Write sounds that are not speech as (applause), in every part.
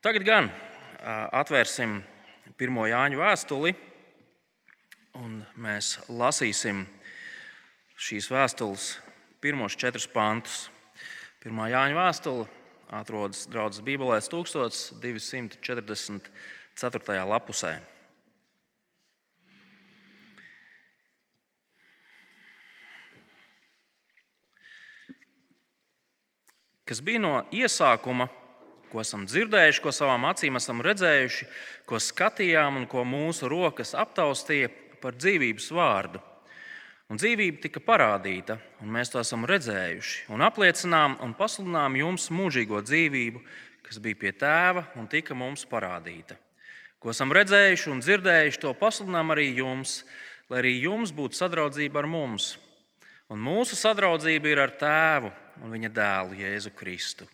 Tagad gan atvērsim pirmo Jāņu vēstuli, un mēs lasīsim šīs vēstules pirmos četrus pantus. Pirmā Jāņa vēstule atrodas draudzes Bībelē 1244. lapusē. Kas bija no iesākuma, ko esam dzirdējuši, ko savām acīm esam redzējuši, ko skatījām un ko mūsu rokas aptaustīja par dzīvības vārdu. Un dzīvība tika parādīta, un mēs to esam redzējuši, un apliecinām un pasludinām jums mūžīgo dzīvību, kas bija pie tēva un tika mums parādīta. Ko esam redzējuši un dzirdējuši, to pasludinām arī jums, lai arī jums būtu sadraudzība ar mums. Un mūsu sadraudzība ir ar tēvu un viņa dēlu Jēzu Kristu.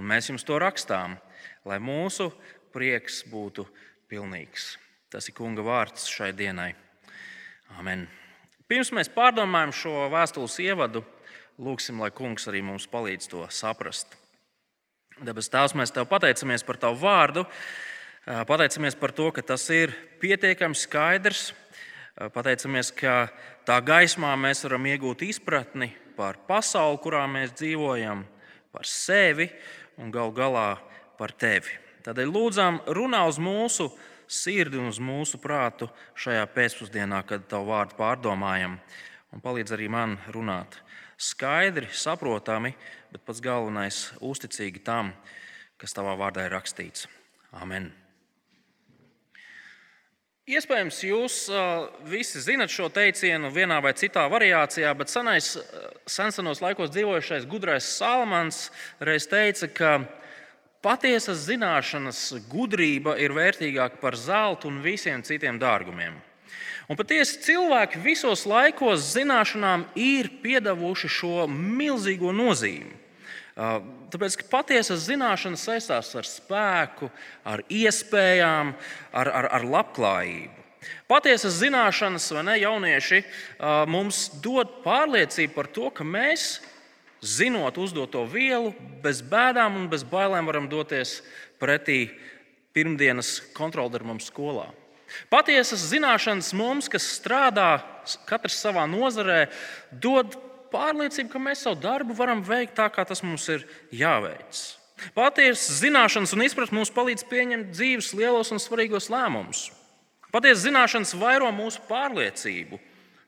Un mēs jums to rakstām, lai mūsu prieks būtu pilnīgs. Tas ir Kunga vārds šai dienai. Amen. Pirms mēs pārdomājam šo vēstules ievadu, lūgsim, lai Kungs arī mums palīdz to saprast. Debes Tēvs, mēs Tev pateicamies par Tavu vārdu, pateicamies par to, ka tas ir pietiekami skaidrs. Pateicamies, ka tā gaismā mēs varam iegūt izpratni par pasauli, kurā mēs dzīvojam, par sevi un gal galā par Tevi. Tādēļ lūdzām, runā uz mūsu sirdi un uz mūsu prātu šajā pēcpusdienā, kad Tavu vārdu pārdomājam, un palīdz arī man runāt skaidri, saprotami, bet pats galvenais - uzticīgi tam, kas Tavā vārdā ir rakstīts. Amen! Iespējams, jūs visi zinat šo teicienu vienā vai citā variācijā, bet senais, senos laikos dzīvojušais gudrais Salmans reiz teica, ka patiesas zināšanas gudrība ir vērtīgāka par zeltu un visiem citiem dārgumiem. Un patiesi cilvēki visos laikos zināšanām ir piedevuši šo milzīgo nozīmi. Tāpēc, ka patiesas zināšanas saistās ar spēku, ar iespējām, ar, ar, ar labklājību. Patiesas zināšanas, vai ne, jaunieši, mums dod pārliecību par to, ka mēs, zinot uzdoto vielu, bez bēdām un bez bailēm varam doties pretī pirmdienas kontroldarbam skolā. Patiesas zināšanas mums, kas strādā katrs savā nozarē, dod pārliecību, ka mēs savu darbu varam veikt tā, kā tas mums ir jāveic. Patiesas zināšanas un izpratne mums palīdz pieņemt dzīves lielos un svarīgos lēmumus. Patiesas zināšanas vairo mūsu pārliecību.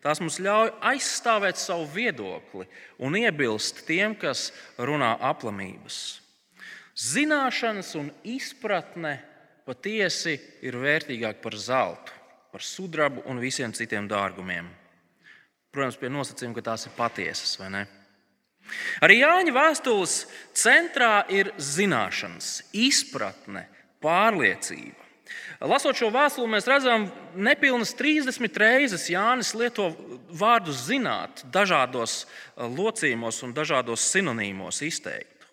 Tās mums ļauj aizstāvēt savu viedokli un iebilst tiem, kas runā aplamības. Zināšanas un izpratne patiesi ir vērtīgāk par zeltu, par sudrabu un visiem citiem dārgumiem. Protams, pie nosacījuma, ka tās ir patiesas, vai ne? Arī Jāņa vēstules centrā ir zināšanas, izpratne, pārliecība. Lasot šo vēstuli, mēs redzam, ka nepilnas 30 reizes Jānis lieto vārdu zināt, dažādos eh, locījumos un dažādos sinonīmos izteiktu.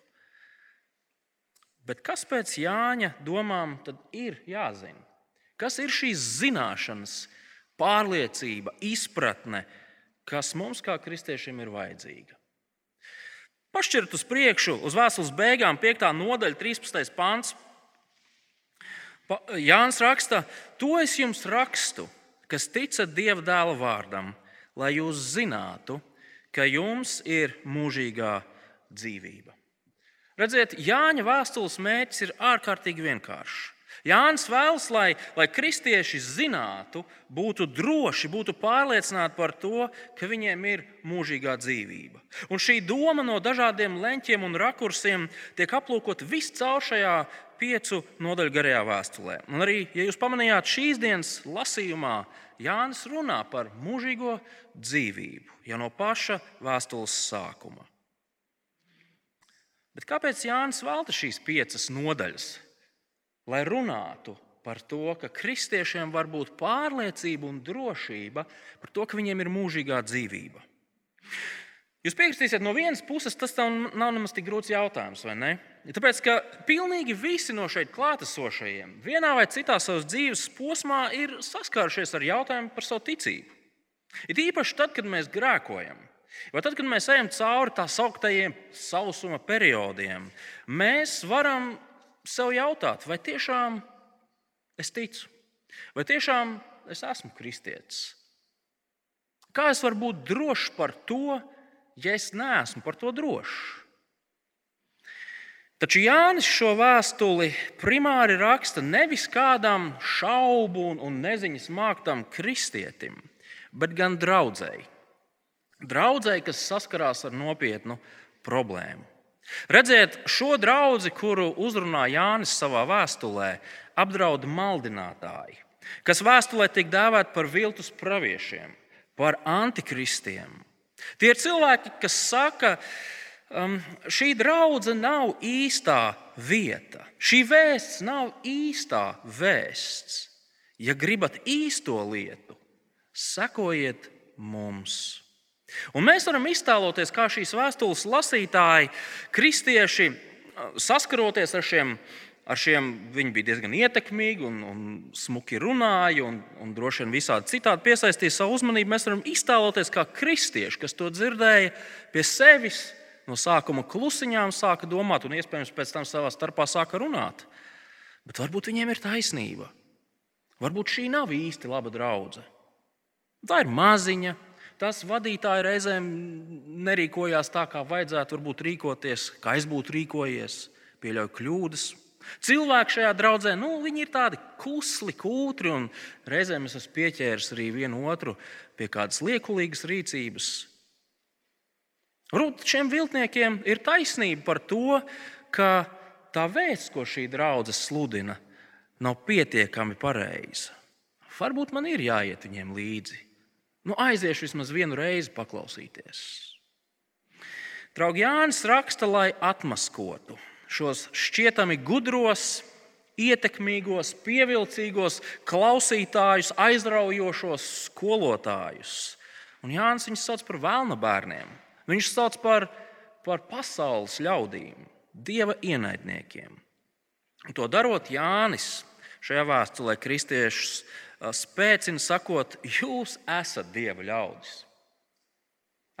Bet kas pēc Jāņa domām ir jāzina? Kas ir šīs zināšanas, pārliecība, izpratne, kas mums kā kristiešiem ir vajadzīga. Pašķirt uz priekšu, uz vēstules beigām, 5. nodaļa, 13. pāns. Jānis raksta, to es jums rakstu, kas ticat Dieva dēla vārdam, lai jūs zinātu, ka jums ir mūžīgā dzīvība. Redziet, Jāņa vēstules mērķis ir ārkārtīgi vienkāršs. Jānis vēlas, lai, lai kristieši zinātu, būtu droši, būtu pārliecināti par to, ka viņiem ir mūžīgā dzīvība. Un šī doma no dažādiem leņķiem un rakursiem tiek aplūkota viscaur šajā piecu nodaļu garajā vēstulē. Un arī, ja jūs pamanījāt šīs dienas lasījumā, Jānis runā par mūžīgo dzīvību jau no paša vēstules sākuma. Bet kāpēc Jānis velta šīs piecas nodaļas? Lai runātu par to, ka kristiešiem var būt pārliecība un drošība par to, ka viņiem ir mūžīgā dzīvība. Jūs piekritīsiet, no vienas puses tas nav nemaz tik grūts jautājums, vai ne? Tāpēc, ka pilnīgi visi no šeit klātesošajiem vienā vai citā savas dzīves posmā ir saskārušies ar jautājumu par savu ticību. Ir īpaši tad, kad mēs grēkojam. Vai tad, kad mēs ejam cauri tā sauktajiem sausuma periodiem, mēs varam sev jautāt, vai tiešām es ticu, vai tiešām es esmu kristietis. Kā es varu būt drošs par to, ja es neesmu par to drošs? Taču Jānis šo vēstuli primāri raksta nevis kādam šaubu un neziņas māktam kristietim, bet gan draudzēji. Draudzēji, kas saskarās ar nopietnu problēmu. Redziet, šo draugu, kuru uzrunā Jānis savā vēstulē, apdraud maldinātāji, kas vēstulē tiek dēvēti par viltus praviešiem, par antikristiem. Tie ir cilvēki, kas saka, um, šī draudzene nav īstā vieta, šī vēsts nav īstā vēsts. Ja gribat īsto lietu, sekojiet mums! Un mēs varam iztēloties, kā šīs vēstules lasītāji, kristieši, saskaroties ar šiem, ar šiem viņi bija diezgan ietekmīgi un, un smuki runāja, un, un droši vien visādi citādi piesaistīja savu uzmanību. Mēs varam iztēloties, kā kristieši, kas to dzirdēja pie sevis, no sākuma klusiņām sāka domāt, un iespējams pēc tam savā starpā sāka runāt. Bet varbūt viņiem ir taisnība. Varbūt šī nav īsti laba draudzene. Tā ir maziņa, tas vadītāji reizēm nerīkojās tā, kā vajadzētu varbūt rīkoties, kā es būtu rīkojies, pieļauju kļūdas. Cilvēki šajā draudzē, nu, viņi ir tādi kusli, kūtri, un reizēm es esmu pieķēris arī vienu otru pie kādas liekulīgas rīcības. Varbūt šiem viltniekiem ir taisnība par to, ka tā vēsts, ko šī draudzene sludina, nav pietiekami pareiza. Varbūt man ir jāiet viņiem līdzi. Nu, aiziešu vismaz vienu reizi paklausīties. Draugi Jānis raksta, lai atmaskotu šos šķietami gudros, ietekmīgos, pievilcīgos klausītājus, aizraujošos skolotājus. Un Jānis viņus sauc par vēlna bērniem. Viņš sauc par, par pasaules ļaudīm, dieva ienaidniekiem. Un to darot, Jānis šajā vēstulē kristiešus spēcina, sakot, jūs esat dieva ļaudis.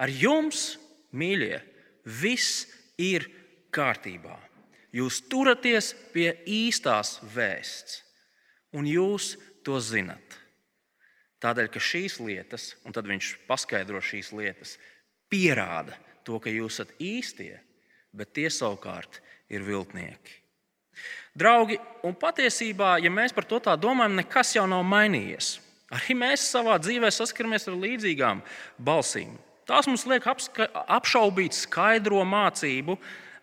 Ar jums, mīļie, viss ir kārtībā. Jūs turaties pie īstās vēsts, un jūs to zinat. Tādēļ, ka šīs lietas, un tad viņš paskaidro šīs lietas, pierāda to, ka jūs esat īstie, bet tie savukārt ir viltnieki. Draugi, un patiesībā, ja mēs par to tā domājam, nekas jau nav mainījies. Arī mēs savā dzīvē saskaramies ar līdzīgām balsīm. Tās mums liek apšaubīt skaidro mācību,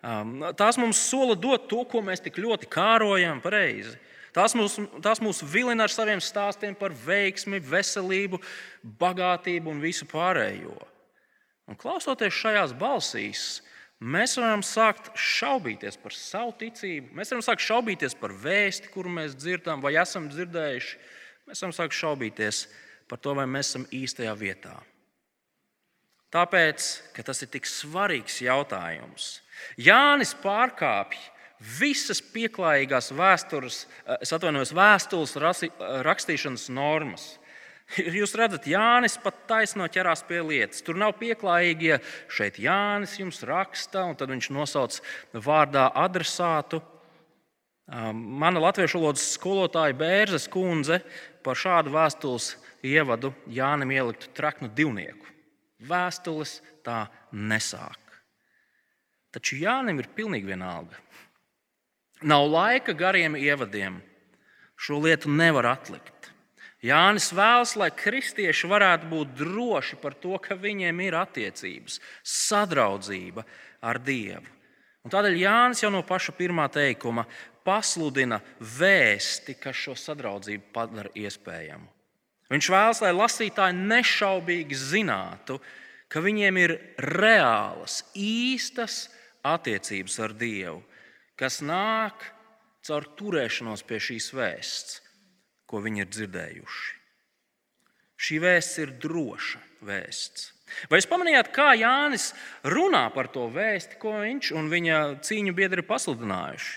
um, tās mums sola dot to, ko mēs tik ļoti kārojam pareizi. Tās mūs, tās mūs vilina ar saviem stāstiem par veiksmi, veselību, bagātību un visu pārējo. Un klausoties šajās balsīs, mēs varam sākt šaubīties par savu ticību, mēs varam sākt šaubīties par vēsti, kuru mēs dzirdam vai esam dzirdējuši. Mēs varam sākt šaubīties par to, vai mēs esam īstajā vietā. Tāpēc, ka tas ir tik svarīgs jautājums, Jānis pārkāpj visas pieklājīgās vēstures, es atvainojos, vēstules rakstīšanas normas. (laughs) Jūs redzat, Jānis pat taisno ķerās pie lietas. Tur nav pieklājīgi, ja šeit Jānis jums raksta, un tad viņš nosauc vārdā adresātu. Mana latviešu valodas skolotāja Bērzes kundze par šādu vēstules ievadu Jānim ieliktu traknu divnieku. Vēstules tā nesāk. Taču Jānim ir pilnīgi vienalga. Nav laika gariem ievadiem. Šo lietu nevar atlikt. Jānis vēlas, lai kristieši varētu būt droši par to, ka viņiem ir attiecības, sadraudzība ar Dievu. Un tādēļ Jānis jau no paša pirmā teikuma pasludina vēsti, kas šo sadraudzību padara iespējamu. Viņš vēlas, lai lasītāji nešaubīgi zinātu, ka viņiem ir reālas, īstas attiecības ar Dievu, kas nāk caur turēšanos pie šīs vēsts ko viņi ir dzirdējuši. Šī vēsts ir droša vēsts. Vai jūs pamanījāt, kā Jānis runā par to vēsti, ko viņš un viņa cīņu biedri ir pasludinājuši?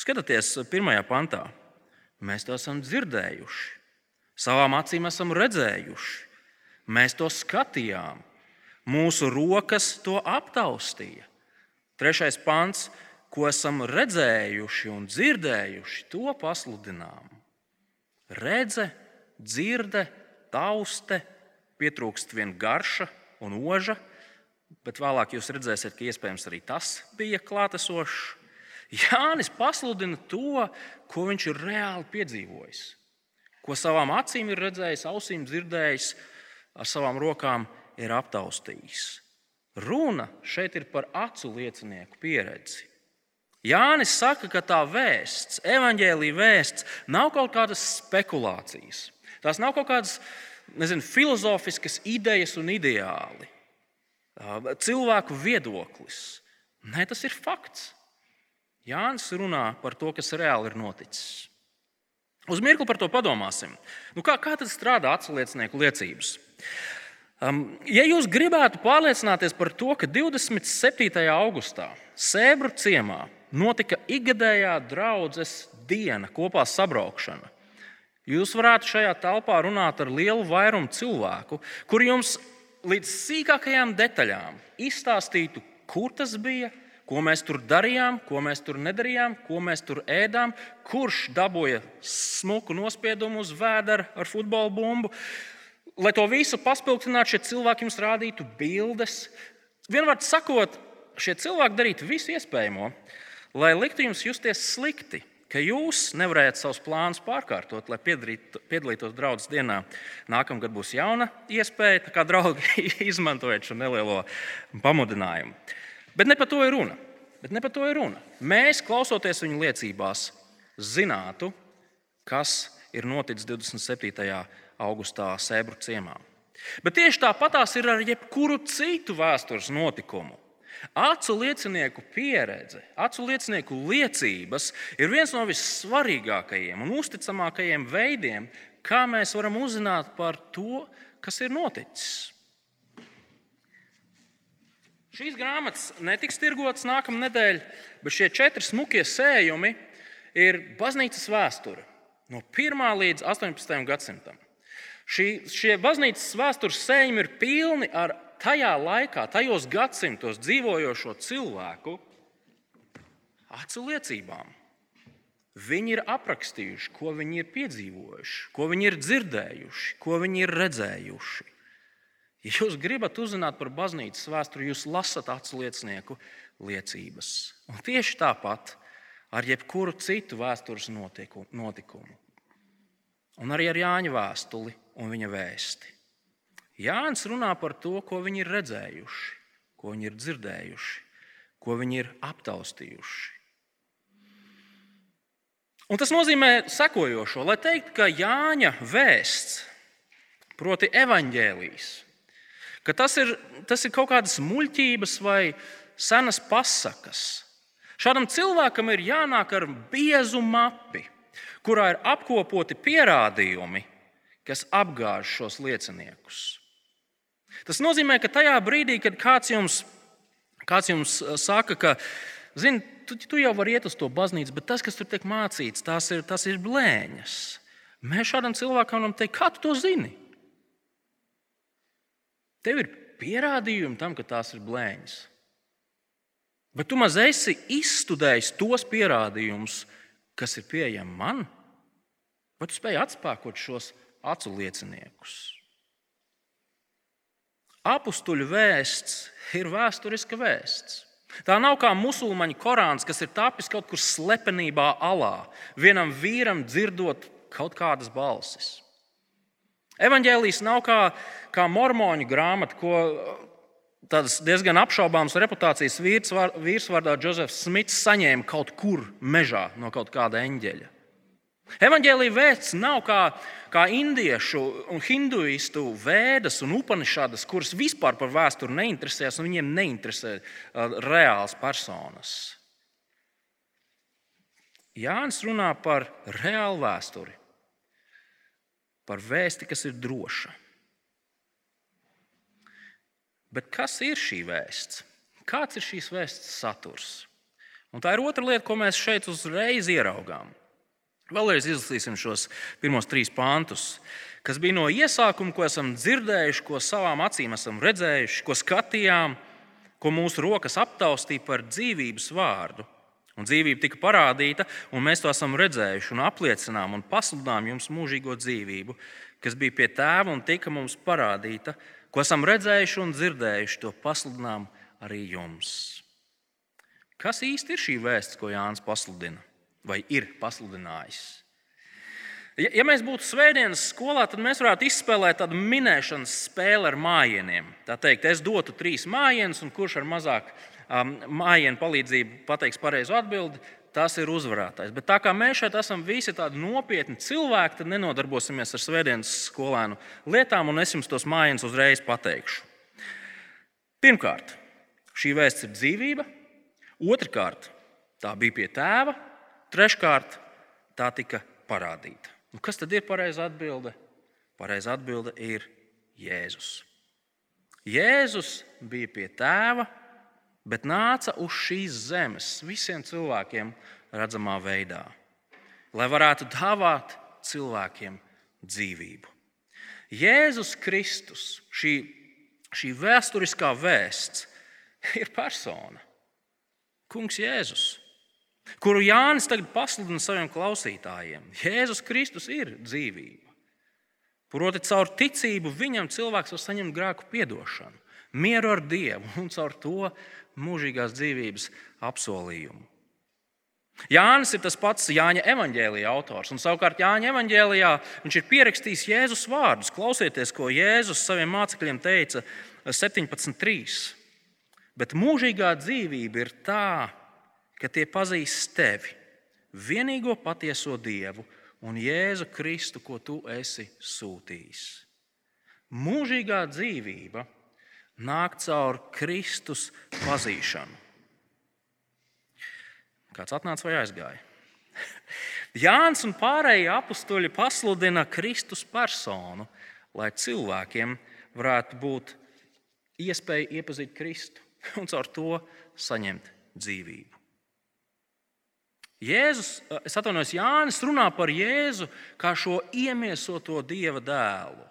Skatieties, pirmajā pantā. Mēs to esam dzirdējuši, savām acīm esam redzējuši, mēs to skatījām, mūsu rokas to aptaustīja. Trešais pants. ko esam redzējuši un dzirdējuši, to pasludinām. Redze, dzirde, tauste, pietrūkst viena garša un oža, bet vēlāk jūs redzēsiet, ka iespējams arī tas bija klātesošs. Jānis pasludina to, ko viņš ir reāli piedzīvojis, ko savām acīm ir redzējis, ausīm dzirdējis, ar savām rokām ir aptaustījis. Runa šeit ir par acu liecinieku pieredzi. Jānis saka, ka tā vēsts, evaņģēlīja vēsts, nav kaut kādas spekulācijas. Tās nav kaut kādas nezinu, filozofiskas idejas un ideāli, cilvēku viedoklis. Nē, tas ir fakts. Jānis runā par to, kas reāli ir noticis. Uz mirkli par to padomāsim. Nu, kā, kā tad strādā atsliecinieku liecības? Um, ja jūs gribētu pārliecināties par to, ka 27. augustā Sēbru ciemā notika ikgadējā draudzes diena, kopā sabraukšana, jūs varētu šajā telpā runāt ar lielu vairumu cilvēku, kur jums līdz sīkākajām detaļām izstāstītu, kur tas bija, ko mēs tur darījām, ko mēs tur nedarījām, ko mēs tur ēdām, kurš dabūja smuku nospiedumu uz vēdera ar futbola bumbu. Lai to visu paspildinātu, šie cilvēki jums rādītu bildes. Vienvārds sakot, šie cilvēki darītu visu iespējamo, lai liktu jums justies slikti ka jūs nevarējat savus plānus pārkārtot, lai piedalītos draudzes dienā. Nākamgad būs jauna iespēja, tā kā draugi (laughs) izmantojiet šo nelielo pamudinājumu. Bet ne par to ir runa. Bet ne par to ir runa. Mēs, klausoties viņu liecībās, zinātu, kas ir noticis 27. augustā Sēbru ciemā. Bet tieši tāpatās ir ar jebkuru citu vēstures notikumu. Acu liecinieku pieredze, acu liecinieku liecības ir viens no vissvarīgākajiem un uzticamākajiem veidiem, kā mēs varam uzzināt par to, kas ir noticis. Šīs grāmatas netiks tirgotas nākamā nedēļa, bet šie četri smukie sējumi ir baznīcas vēsture no 1. līdz 18. gadsimtam. Šī, šie baznīcas vēstures sējumi ir pilni ar tajā laikā, tajos gadsimtos dzīvojošo cilvēku acu liecībām. Viņi ir aprakstījuši, ko viņi ir piedzīvojuši, ko viņi ir dzirdējuši, ko viņi ir redzējuši. Ja jūs gribat uzzināt par baznīcas vēsturi, jūs lasat acu liecinieku liecības. Un tieši tāpat ar jebkuru citu vēstures notikumu. Un arī ar Jāņa vēstuli un viņa vēsti. Jānis runā par to, ko viņi ir redzējuši, ko viņi ir dzirdējuši, ko viņi ir aptaustījuši. Un tas nozīmē sekojošo, lai teiktu, ka Jāņa vēsts, proti, evaņģēlijas, ka tas ir, tas ir kaut kādas muļķības vai senas pasakas. Šādam cilvēkam ir jānāk ar biezu mapi, kurā ir apkopoti pierādījumi, kas apgāž šos lieciniekus. Tas nozīmē, ka tajā brīdī, kad kāds jums, kāds jums saka, ka, zini, tu, tu jau vari iet uz to baznīcu, bet tas, kas tur tiek mācīts, tas ir, tas ir blēņas. Mēs šādam cilvēkam varam teikt, kā tu to zini? Tev ir pierādījumi tam, ka tās ir blēņas. Bet tu maz esi izstudējis tos pierādījumus, kas ir pieejami man? Vai tu spēj atspēkot šos acu lieciniekus? Apstuļu vēsts ir vēsturiska vēsts. Tā nav kā musulmaņu korāns, kas ir tapis kaut kur slepenībā alā, vienam vīram dzirdot kaut kādas balsis. Evangelijas nav kā, kā mormoņu grāmata, ko tāds diezgan apšaubāms reputācijas vīrs vārdā Džozefs Smits saņēma kaut kur mežā no kaut kāda eņģeļa. Evangelija vēsts nav kā, kā indiešu un hinduistu vēdas un upanišādas, kuras vispār par vēsturi neinteresējas, un viņiem neinteresē uh, reāls personas. Jānis runā par reālu vēsturi, par vēsti, kas ir droša. Bet kas ir šī vēsts? Kāds ir šīs vēsts saturs? Un tā ir otra lieta, ko mēs šeit uzreiz ieraugām. Vēlreiz izlasīsim šos pirmos trīs pāntus, kas bija no iesākuma, ko esam dzirdējuši, ko savām acīm esam redzējuši, ko skatījām, ko mūsu rokas aptaustīja par dzīvības vārdu. Un dzīvība tika parādīta, un mēs to esam redzējuši, un apliecinām un pasludinām jums mūžīgo dzīvību, kas bija pie tēva un tika mums parādīta, ko esam redzējuši un dzirdējuši, to pasludinām arī jums. Kas īsti ir šī vēsts, ko Jānis pasludina vai ir pasludinājis? Ja, ja mēs būtu svētdienas skolā, tad mēs varētu izspēlēt tādu minēšanas spēli ar mājieniem. Tā teikt, es dotu trīs mājienus, un kurš ar mazāk um, mājienu palīdzību pateiks pareizo atbildi, tas ir uzvarētājs. Bet tā kā mēs šeit esam visi tādi nopietni cilvēki, tad nenodarbosimies ar svētdienas skolēnu lietām, un es jums tos mājienus uzreiz pateikšu. Pirmkārt, šī vēsts ir dzīvība, otrkārt, tā bija pie tēva, treškārt, tā tika parādīta. Nu, kas tad ir pareizā atbilde? Pareizā atbilde ir Jēzus. Jēzus bija pie tēva, bet nāca uz šīs zemes visiem cilvēkiem redzamā veidā, lai varētu dāvāt cilvēkiem dzīvību. Jēzus Kristus, šī, šī vēsturiskā vēsts, (laughs) ir persona. Kungs Jēzus kuru Jānis tagad pasludina saviem klausītājiem. Jēzus Kristus ir dzīvība. Proti, caur ticību viņam cilvēks var saņemt grēku piedošanu, mieru ar Dievu un caur to mūžīgās dzīvības apsolījumu. Jānis ir tas pats Jāņa evanģēlīja autors, un savukārt Jāņa evanģēlijā viņš ir pierakstījis Jēzus vārdus. Klausieties, ko Jēzus saviem mācekļiem teica 17.3. Bet mūžīgā dzīvība ir tā, ka tie pazīst tevi, vienīgo patieso Dievu un Jēzu Kristu, ko tu esi sūtījis. Mūžīgā dzīvība nāk caur Kristus pazīšanu. Kāds atnāca vai aizgāja? (laughs) Jānis un pārējie apstuļi pasludina Kristus personu, lai cilvēkiem varētu būt iespēja iepazīt Kristu un caur to saņemt dzīvību. Jēzus, es atvainojos, Jānis runā par Jēzu kā šo iemiesoto dieva dēlu.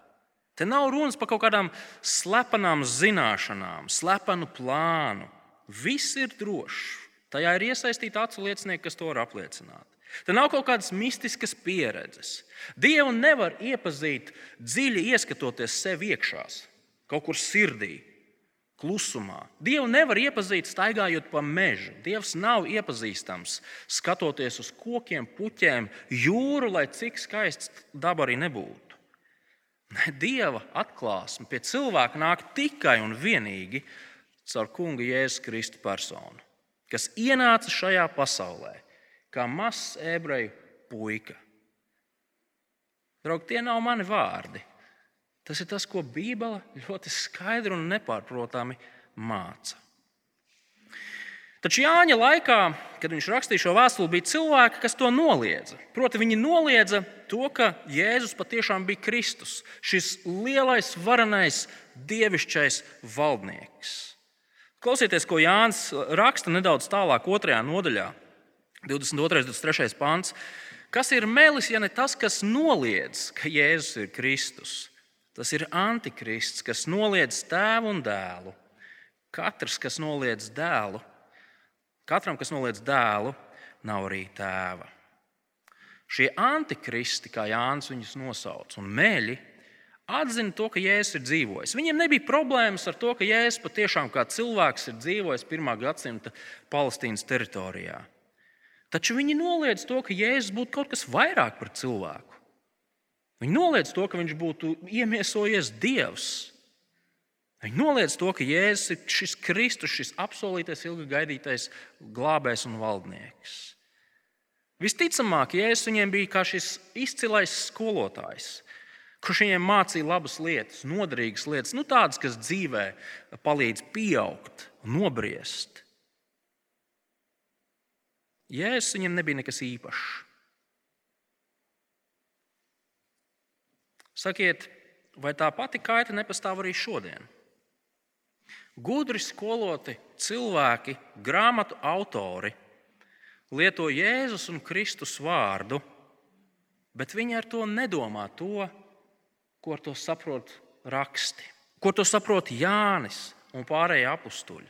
Te nav runas par kaut kādām slepenām zināšanām, slepenu plānu. Viss ir drošs. Tajā ir iesaistīti acu liecinieki, kas to var apliecināt. Te nav kaut kādas mistiskas pieredzes. Dievu nevar iepazīt dziļi ieskatoties sev iekšā, kaut kur sirdī klusumā. Dievu nevar iepazīt staigājot pa mežu. Dievs nav iepazīstams skatoties uz kokiem, puķiem, jūru, lai cik skaists daba arī nebūtu. Ne, Dieva atklāsme pie cilvēka nāk tikai un vienīgi caur Kunga Jēzus Kristu personu, kas ienāca šajā pasaulē kā mazs ebreju puika. Draugi, tie nav mani vārdi. Tas ir tas, ko Bībele ļoti skaidri un nepārprotami māca. Taču Jāņa laikā, kad viņš rakstīja šo vēstuli, bija cilvēki, kas to noliedza. Proti, viņi noliedza to, ka Jēzus patiešām bija Kristus, šis lielais, varenais, dievišķais valdnieks. Klausieties, ko Jānis raksta nedaudz tālāk, otrajā nodaļā, 22. un 23. pāns. Kas ir melis, ja ne tas, kas noliedz, ka Jēzus ir Kristus? Tas ir antikrists, kas noliedz tēvu un dēlu. Katrs, kas noliedz dēlu, katram, kas noliedz dēlu, nav arī tēva. Šie antikristi, kā Jānis viņus nosauc, un meļi, atzina to, ka Jēzus ir dzīvojis. Viņiem nebija problēmas ar to, ka Jēzus patiešām kā cilvēks ir dzīvojis pirmā gadsimta Palestīnas teritorijā. Taču viņi noliedz to, ka Jēzus būtu kaut kas vairāk par cilvēku. Viņi noliedz to, ka viņš būtu iemiesojies Dievs. Viņi noliedz to, ka Jēzus ir šis Kristus, šis apsolītais, ilgi gaidītais glābējs un valdnieks. Visticamāk, Jēzus viņiem bija kā šis izcilais skolotājs, kurš viņiem mācīja labas lietas, noderīgas lietas, nu, tādas, kas dzīvē palīdz pieaugt, nobriest. Jēzus viņiem nebija nekas īpašs. Sakiet, vai tā pati kaita nepastāv arī šodien? Gudri skoloti cilvēki, grāmatu autori lieto Jēzus un Kristus vārdu, bet viņi ar to nedomā to, ko ar to saprot raksti, ko to saprot Jānis un pārējie apstuļi.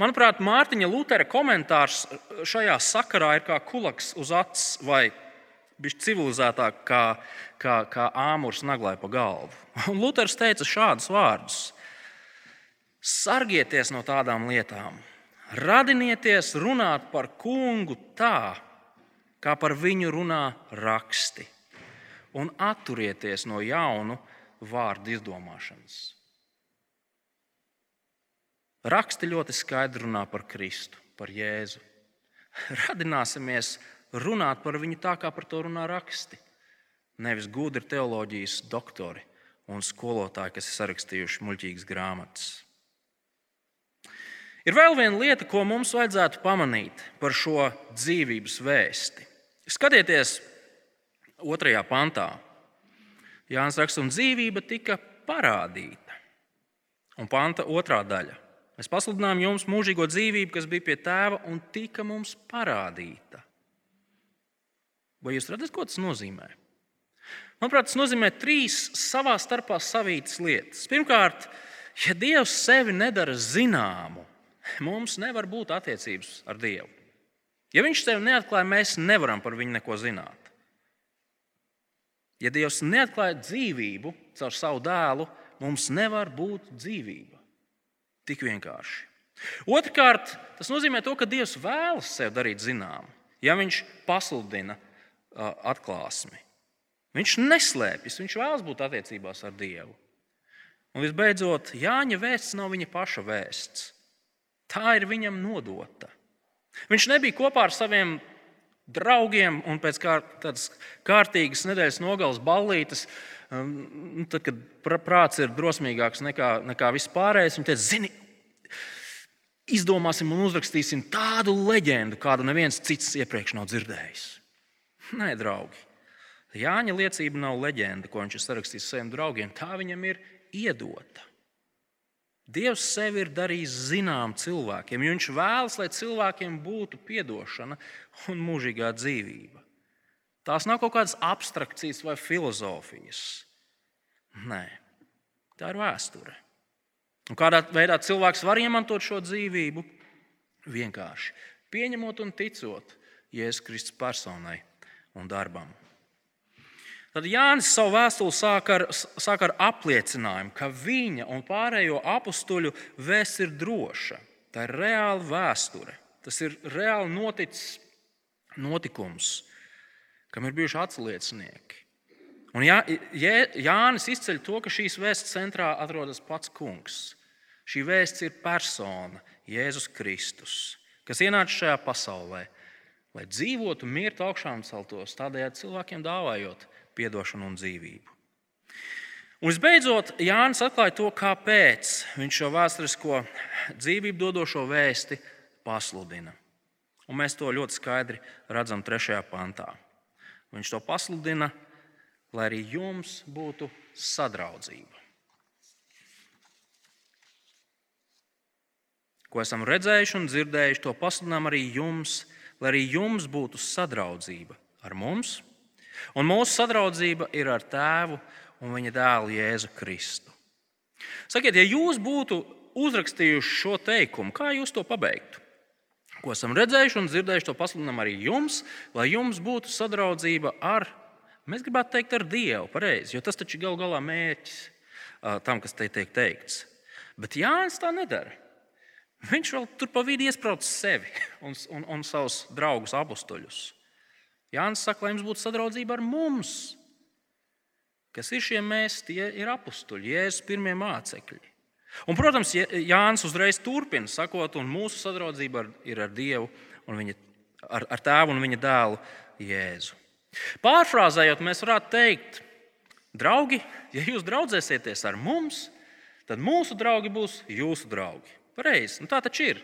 Manuprāt, Mārtiņa Lutera komentārs šajā sakarā ir kā kulaks uz acis vai bija civilizētāk kā, kā, kā āmurs naglai pa galvu. (laughs) Un Luters teica šādus vārdus: Sargieties no tādām lietām, radinieties runāt par kungu tā, kā par viņu runā raksti, un atturieties no jaunu vārdu izdomāšanas. Raksti ļoti skaidri runā par Kristu, par Jēzu. (laughs) Radināsimies runāt par viņu tā, kā par to runā raksti. Nevis gudri teoloģijas doktori un skolotāji, kas ir sarakstījuši muļķīgas grāmatas. Ir vēl viena lieta, ko mums vajadzētu pamanīt par šo dzīvības vēsti. Skatieties, otrajā pantā. Jānis raksta, un dzīvība tika parādīta. Un panta otrā daļa. Mēs pasludinām jums mūžīgo dzīvību, kas bija pie tēva un tika mums parādīta. Vai jūs redzat, ko tas nozīmē? Manuprāt, tas nozīmē trīs savā starpā savītas lietas. Pirmkārt, ja Dievs sevi nedara zināmu, mums nevar būt attiecības ar Dievu. Ja Viņš sevi neatklāja, mēs nevaram par viņu neko zināt. Ja Dievs neatklāja dzīvību caur savu dēlu, mums nevar būt dzīvība. Tik vienkārši. Otrkārt, tas nozīmē to, ka Dievs vēlas sev darīt zinām, ja Viņš pasludina atklāsmi. Viņš neslēpjas, viņš vēlas būt attiecībās ar Dievu. Un visbeidzot, Jāņa vēsts nav viņa paša vēsts. Tā ir viņam nodota. Viņš nebija kopā ar saviem draugiem un pēc kādas kārtīgas nedēļas nogales ballītes Nu, tad, kad prāts ir drosmīgāks nekā, nekā viss pārējais, viņi teica, zini, izdomāsim un uzrakstīsim tādu leģendu, kādu neviens cits iepriekš nav dzirdējis. Nē, draugi. Jāņa liecība nav leģenda, ko viņš ir sarakstījis saviem draugiem. Tā viņam ir iedota. Dievs sevi ir darījis zinām cilvēkiem, jo viņš vēlas, lai cilvēkiem būtu atdošana un mūžīgā dzīvība. Tās nav kaut kādas abstrakcijas vai filozofijas. Nē, tā ir vēsture. Un kādā veidā cilvēks var izmantot šo dzīvību? Vienkārši pieņemot un ticot Jēzus Kristus personai un darbam. Tad Jānis savu vēstuli sāk ar, sāk ar apliecinājumu, ka viņa un pārējo apstuļu vēsts ir droša. Tā ir reāla vēsture. Tas ir reāli noticis notikums kam ir bijuši atsliecinieki. Un Jā, Jā, Jānis izceļ to, ka šīs vēsts centrā atrodas pats kungs. Šī vēsts ir persona, Jēzus Kristus, kas ienāca šajā pasaulē, lai dzīvotu, mirtu augšām celtos, tādējādi cilvēkiem dāvājot atdošanu un dzīvību. Un visbeidzot, Jānis atklāja to, kāpēc viņš šo vēsturisko dzīvību dodošo vēsti pasludina. Un mēs to ļoti skaidri redzam trešajā pantā. Viņš to pasludina, lai arī jums būtu sadraudzība. Ko esam redzējuši un dzirdējuši, to pasludinām arī jums, lai arī jums būtu sadraudzība ar mums. Un mūsu sadraudzība ir ar Tēvu un Viņa dēlu Jēzu Kristu. Sakiet, ja jūs būtu uzrakstījuši šo teikumu, kā jūs to pabeigtu? ko esam redzējuši un dzirdējuši, to pasludinām arī jums, lai jums būtu sadraudzība ar, mēs gribētu teikt, ar Dievu, pareizi, jo tas taču ir gal galā mērķis tam, kas te tiek teikts. Bet Jānis tā nedara. Viņš vēl tur pa vidu iesprāst sevi (laughs) un, un, un savus draugus, apstuļus. Jānis saka, lai jums būtu sadraudzība ar mums. Kas ir šie mēs? Tie ir apstuļi, Jēzus pirmie mācekļi. Un, protams, Jānis uzreiz turpina sakot, un mūsu sadraudzība ir ar Dievu, viņa, ar, ar tēvu un viņa dēlu Jēzu. Pārfrāzējot, mēs varētu teikt, draugi, ja jūs draudzēsieties ar mums, tad mūsu draugi būs jūsu draugi. Pareizi, nu, tā taču ir.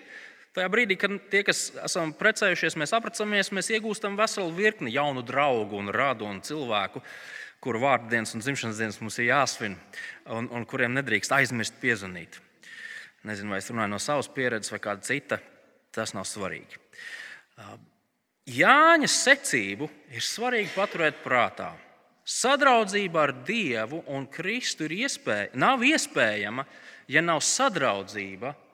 Tajā brīdī, kad tie, kas esam precējušies, mēs apprecāmies, mēs iegūstam veselu virkni jaunu draugu un radu un cilvēku, kuru vārdu dienas un dzimšanas dienas mums ir jāsvin, un, un kuriem nedrīkst aizmirst piezvanīt. Nezinu, vai es runāju no savas pieredzes vai kāda cita, tas nav svarīgi. Jāņa secību ir svarīgi paturēt prātā. Sadraudzība ar Dievu un Kristu iespēja, nav iespējama, ja nav sadraudzība ar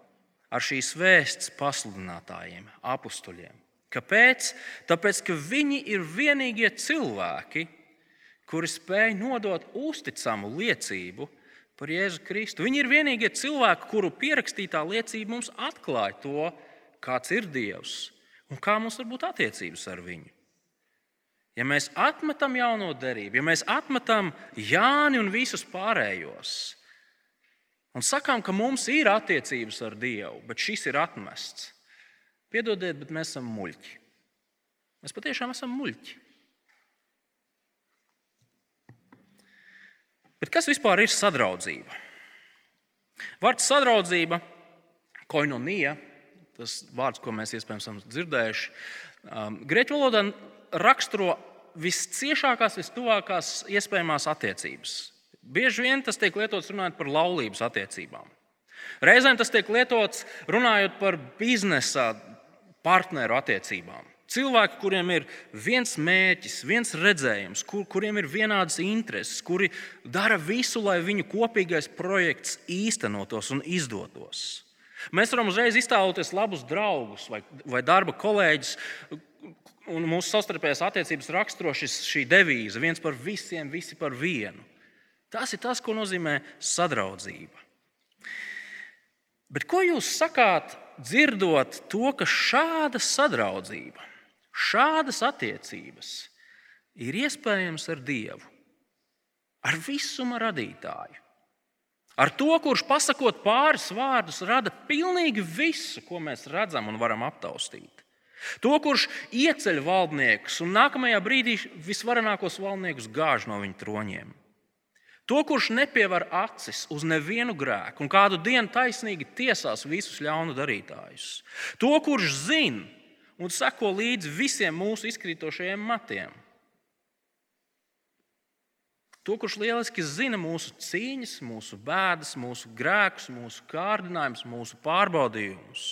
šīs vēsts pasludinātājiem, apstuļiem. Kāpēc? Tāpēc, ka viņi ir vienīgie cilvēki, kuri spēj nodot uzticamu liecību par Jēzu Kristu. Viņi ir vienīgie cilvēki, kuru pierakstītā liecība mums atklāja to, kāds ir Dievs un kā mums var būt attiecības ar viņu. Ja mēs atmetam jauno derību, ja mēs atmetam Jāni un visus pārējos, un sakām, ka mums ir attiecības ar Dievu, bet šis ir atmests, piedodiet, bet mēs esam muļķi. Mēs patiešām esam muļķi. Bet kas vispār ir sadraudzība? Vārds sadraudzība, koinonija, tas vārds, ko mēs iespējams esam dzirdējuši, um, grieķu valodā raksturo visciešākās, vistuvākās iespējamās attiecības. Bieži vien tas tiek lietots runājot par laulības attiecībām. Reizēm tas tiek lietots runājot par biznesa partneru attiecībām. Cilvēki, kuriem ir viens mērķis, viens redzējums, kur, kuriem ir vienādas intereses, kuri dara visu, lai viņu kopīgais projekts īstenotos un izdotos. Mēs varam uzreiz iztēloties labus draugus vai, vai darba kolēģus, un mūsu savstarpējās attiecības raksturo šis, šī devīze - viens par visiem, visi par vienu. Tas ir tas, ko nozīmē sadraudzība. Bet ko jūs sakāt, dzirdot to, ka šāda sadraudzība, šādas attiecības ir iespējams ar Dievu, ar visuma radītāju? Ar to, kurš pasakot pāris vārdus, rada pilnīgi visu, ko mēs redzam un varam aptaustīt. To, kurš ieceļ valdniekus un nākamajā brīdī visvarenākos valdniekus gāž no viņu troņiem. To, kurš nepievar acis uz nevienu grēku un kādu dienu taisnīgi tiesās visus ļaunu darītājus. To, kurš zina un seko līdzi visiem mūsu izkrītošajiem matiem. To, kurš lieliski zina mūsu cīņas, mūsu bēdas, mūsu grēkus, mūsu kārdinājumus, mūsu pārbaudījumus.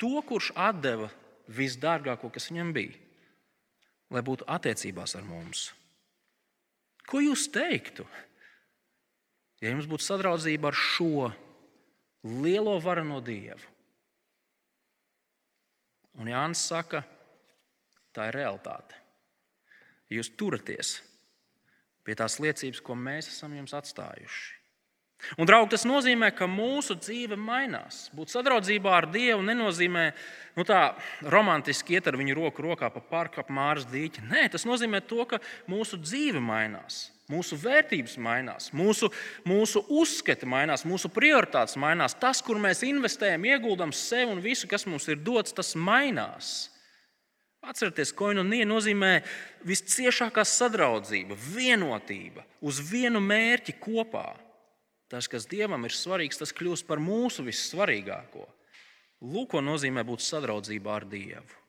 To, kurš deva visdārgāko, kas viņam bija, lai būtu attiecībās ar mums. Ko jūs teiktu, ja jums būtu sadraudzība ar šo lielo varano dievu? Un Jānis saka, tā ir realitāte. Jūs turaties pie tās liecības, ko mēs esam jums atstājuši. Un, draugi, tas nozīmē, ka mūsu dzīve mainās. Būt sadraudzībā ar Dievu nenozīmē nu, tā romantiski iet ar viņu roku rokā pa parku ap māras dīķi. Nē, tas nozīmē to, ka mūsu dzīve mainās. Mūsu vērtības mainās, mūsu, mūsu uzskati mainās, mūsu prioritātes mainās. Tas, kur mēs investējam, ieguldam sevi un visu, kas mums ir dots, tas mainās. Atcerieties, koinonija nozīmē visciešākā sadraudzība, vienotība, uz vienu mērķi kopā. Tas, kas Dievam ir svarīgs, tas kļūst par mūsu vissvarīgāko. Lūk, ko nozīmē būt sadraudzībā ar Dievu.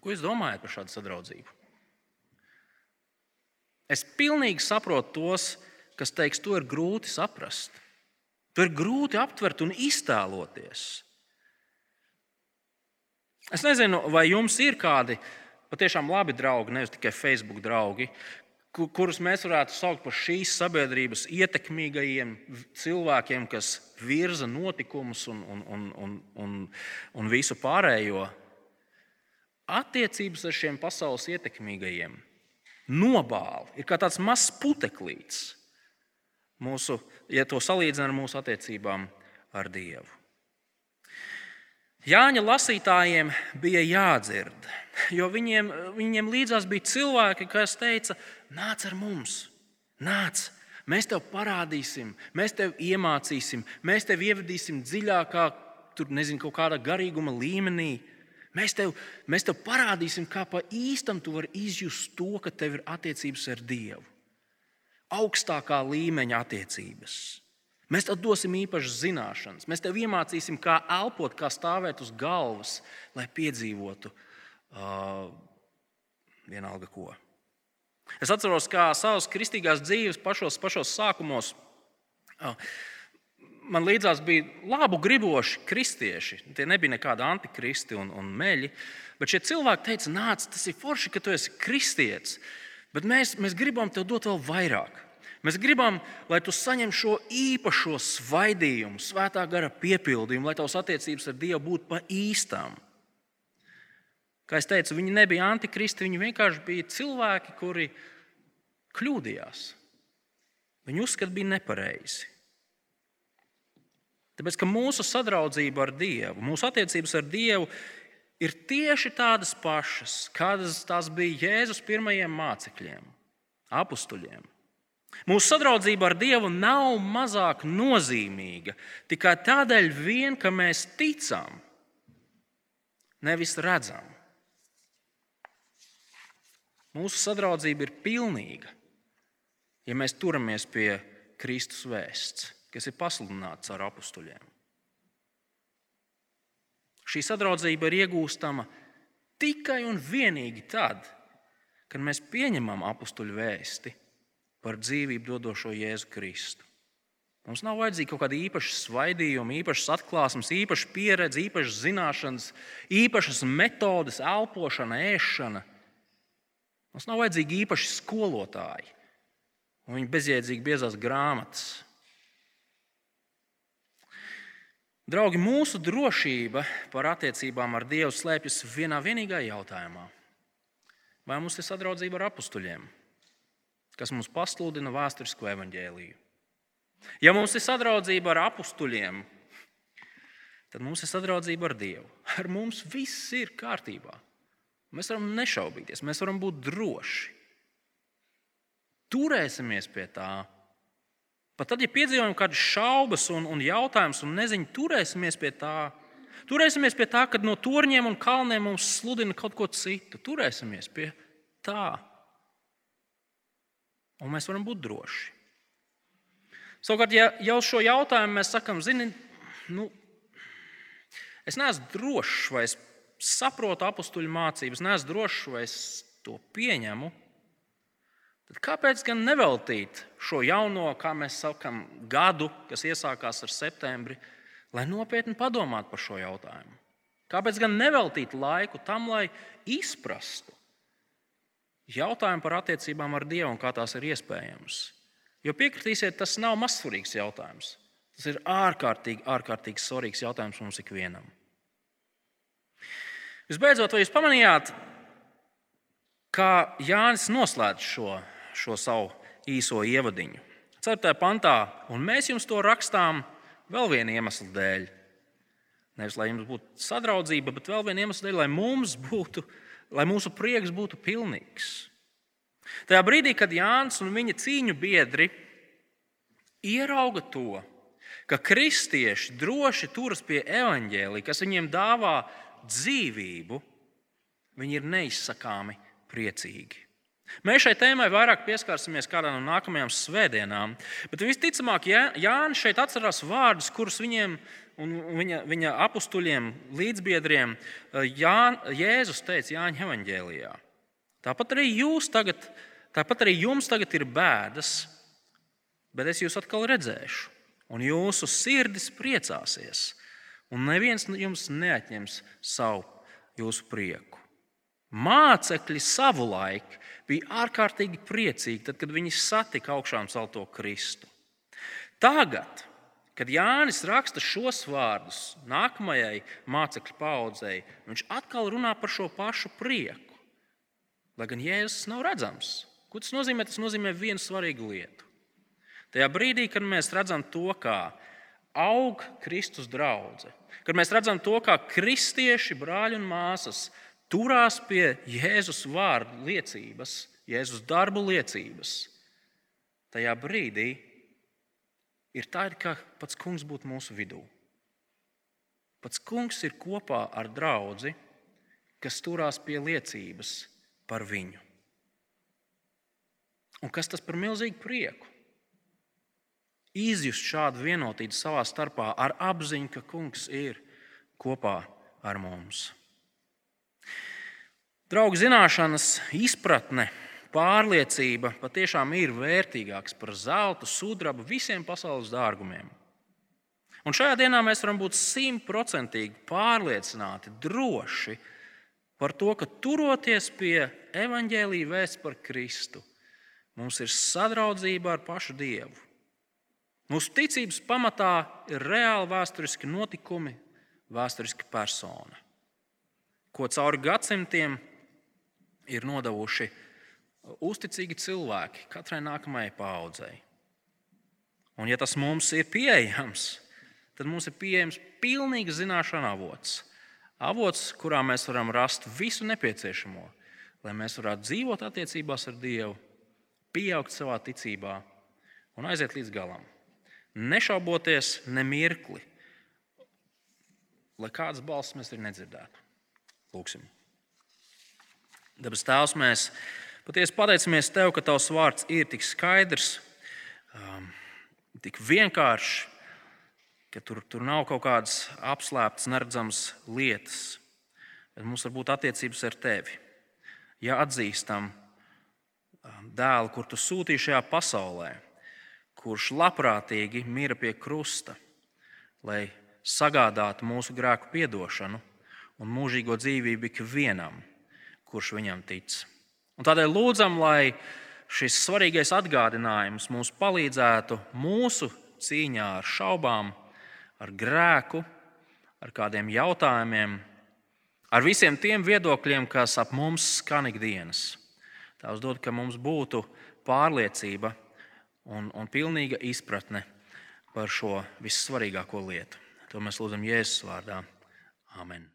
Ko jūs domājat par šādu sadraudzību? Es pilnīgi saprotu tos, kas teiks, to ir grūti saprast. To ir grūti aptvert un iztēloties. Es nezinu, vai jums ir kādi patiešām labi draugi, nevis tikai Facebook draugi, kurus mēs varētu saukt par šīs sabiedrības ietekmīgajiem cilvēkiem, kas virza notikumus un, un, un, un, un, un visu pārējo. Attiecības ar šiem pasaules ietekmīgajiem nobāli ir kā tāds mazs puteklīts, mūsu, ja to salīdzinām ar mūsu attiecībām ar Dievu. Jāņa lasītājiem bija jādzird, jo viņiem, viņiem līdzās bija cilvēki, kas teica, nāc ar mums, nāc, mēs tev parādīsim, mēs tev iemācīsim, mēs tev ievedīsim dziļākā, tur nezinu, kaut kādā garīguma līmenī. Mēs tev, mēs tev parādīsim, kā pa īstam tu vari izjust to, ka tev ir attiecības ar Dievu. Augstākā līmeņa attiecības. Mēs tev dosim īpašas zināšanas. Mēs tev iemācīsim, kā elpot, kā stāvēt uz galvas, lai piedzīvotu uh, vienalga ko. Es atceros, kā savas kristīgās dzīves pašos, pašos sākumos. Uh, man līdzās bija labu griboši kristieši. Tie nebija nekādi antikristi un, un meļi. Bet šie cilvēki teica, nāc, tas ir forši, ka tu esi kristietis. Bet mēs, mēs gribam tev dot vēl vairāk. Mēs gribam, lai tu saņem šo īpašo svaidījumu, svētā gara piepildījumu, lai tavs attiecības ar Dievu būtu pa īstām. Kā jau teicu, viņi nebija antikristi, viņi vienkārši bija cilvēki, kuri kļūdījās. Viņu uzskati bija nepareizi. Tāpēc, ka mūsu sadraudzība ar Dievu, mūsu attiecības ar Dievu ir tieši tādas pašas, kādas tās bija Jēzus pirmajiem mācekļiem, apstuļiem. Mūsu sadraudzība ar Dievu nav mazāk nozīmīga tikai tādēļ, vien, ka mēs ticam, nevis redzam. Mūsu sadraudzība ir pilnīga, ja mēs turamies pie Kristus vēsts, kas ir pasludināts ar apstuļiem. Šī sadraudzība ir iegūstama tikai un vienīgi tad, kad mēs pieņemam apstuļu vēsti par dzīvību dodošo Jēzu Kristu. Mums nav vajadzīga kaut kāda īpaša svaidījuma, īpašas atklāsmes, īpaša pieredze, īpašas zināšanas, īpašas metodes, elpošana, ēšana. Mums nav vajadzīgi īpaši skolotāji un viņa bezjēdzīgi biezās grāmatas. Draugi, mūsu drošība par attiecībām ar Dievu slēpjas vienā vienīgā jautājumā. Vai mums ir sadraudzība ar apstuļiem? kas mums pasludina vēsturisko evaņģēliju. Ja mums ir sadraudzība ar apstuļiem, tad mums ir sadraudzība ar Dievu. Ar mums viss ir kārtībā. Mēs varam nešaubīties, mēs varam būt droši. Turēsimies pie tā. Pat tad, ja piedzīvojam kādas šaubas un, un jautājumus, un nezinu, turēsimies pie tā. Turēsimies pie tā, ka no torņiem un kalniem mums sludina kaut ko citu. Turēsimies pie tā un mēs varam būt droši. Savukārt, ja jau šo jautājumu mēs sakām, zini, nu, es neesmu drošs, vai es saprotu apakstuļu mācības, neesmu drošs, vai es to pieņemu, tad kāpēc gan neveltīt šo jauno, kā mēs sakām, gadu, kas iesākās ar septembri, lai nopietni padomātu par šo jautājumu? Kāpēc gan neveltīt laiku tam, lai izprastu, jautājumu par attiecībām ar Dievu un kā tās ir iespējamas. Jo piekritīsiet, tas nav mazsvarīgs jautājums. Tas ir ārkārtīgi, ārkārtīgi svarīgs jautājums mums ikvienam. Visbeidzot, vai jūs pamanījāt, kā Jānis noslēdz šo, šo savu īso ievadiņu? 4. pantā, un mēs jums to rakstām vēl viena iemesla dēļ. Nevis lai jums būtu sadraudzība, bet vēl viena iemesla dēļ, lai mums būtu lai mūsu prieks būtu pilnīgs. Tajā brīdī, kad Jānis un viņa cīņu biedri ierauga to, ka kristieši droši turas pie evaņģēlī, kas viņiem dāvā dzīvību, viņi ir neizsakāmi priecīgi. Mēs šai tēmai vairāk pieskarsimies kādā no nākamajām svētdienām, bet visticamāk, Jānis šeit atcerās vārdus, kurus viņiem un viņa, viņa apstuļiem, līdzbiedriem eh, Jā, Jēzus teica Jāņa evanģēlijā. Tāpat arī, tagad, tāpat arī jums tagad ir bēdas, bet es jūs atkal redzēšu, un jūsu sirdis priecāsies, un neviens jums neatņems savu jūsu prieku. Mācekļi savulaik bija ārkārtīgi priecīgi, tad, kad viņi satika augšām celto Kristu. Tagad Kad Jānis raksta šos vārdus nākamajai mācekļu paudzei, viņš atkal runā par šo pašu prieku. Lai gan Jēzus nav redzams. Ko tas nozīmē? Tas nozīmē vienu svarīgu lietu. Tajā brīdī, kad mēs redzam to, kā aug Kristus draudzene, kad mēs redzam to, kā kristieši, brāļi un māsas turās pie Jēzus vārdu liecības, Jēzus darbu liecības, tajā brīdī ir tāda, ka pats kungs būtu mūsu vidū. Pats kungs ir kopā ar draugu, kas turās pie liecības par viņu. Un kas tas par milzīgu prieku? Izjust šādu vienotību savā starpā ar apziņu, ka kungs ir kopā ar mums. Draugu zināšanas, izpratne pārliecība patiešām ir vērtīgāks par zeltu, sudrabu, visiem pasaules dārgumiem. Un šajā dienā mēs varam būt simtprocentīgi pārliecināti, droši par to, ka turoties pie evaņģēlīja vēsts par Kristu, mums ir sadraudzība ar pašu Dievu. Mūsu ticības pamatā ir reāli vēsturiski notikumi, vēsturiska persona, ko cauri gadsimtiem ir nodevuši uzticīgi cilvēki katrai nākamajai paudzei. Un, ja tas mums ir pieejams, tad mums ir pieejams pilnīgs zināšanu avots. Avots, kurā mēs varam rast visu nepieciešamo, lai mēs varētu dzīvot attiecībās ar Dievu, pieaugt savā ticībā un aiziet līdz galam. Nešauboties ne mirkli, lai kādas balss mēs arī nedzirdētu. Lūksim. Dabas Tēvs, mēs patiesi pateicamies Tev, ka Tavs vārds ir tik skaidrs, um, tik vienkāršs, ka tur, tur nav kaut kādas apslēptas, neredzamas lietas. Bet mums var būt attiecības ar Tevi. Ja atzīstam um, dēlu, kur Tu sūtīji šajā pasaulē, kurš labprātīgi mira pie krusta, lai sagādātu mūsu grēku piedošanu un mūžīgo dzīvību ikvienam, kurš viņam tic. Un tādēļ lūdzam, lai šis svarīgais atgādinājums mums palīdzētu mūsu cīņā ar šaubām, ar grēku, ar kādiem jautājumiem, ar visiem tiem viedokļiem, kas ap mums skan ikdienas. Tās dod, ka mums būtu pārliecība un, un pilnīga izpratne par šo vissvarīgāko lietu. To mēs lūdzam Jēzus vārdā. Amen.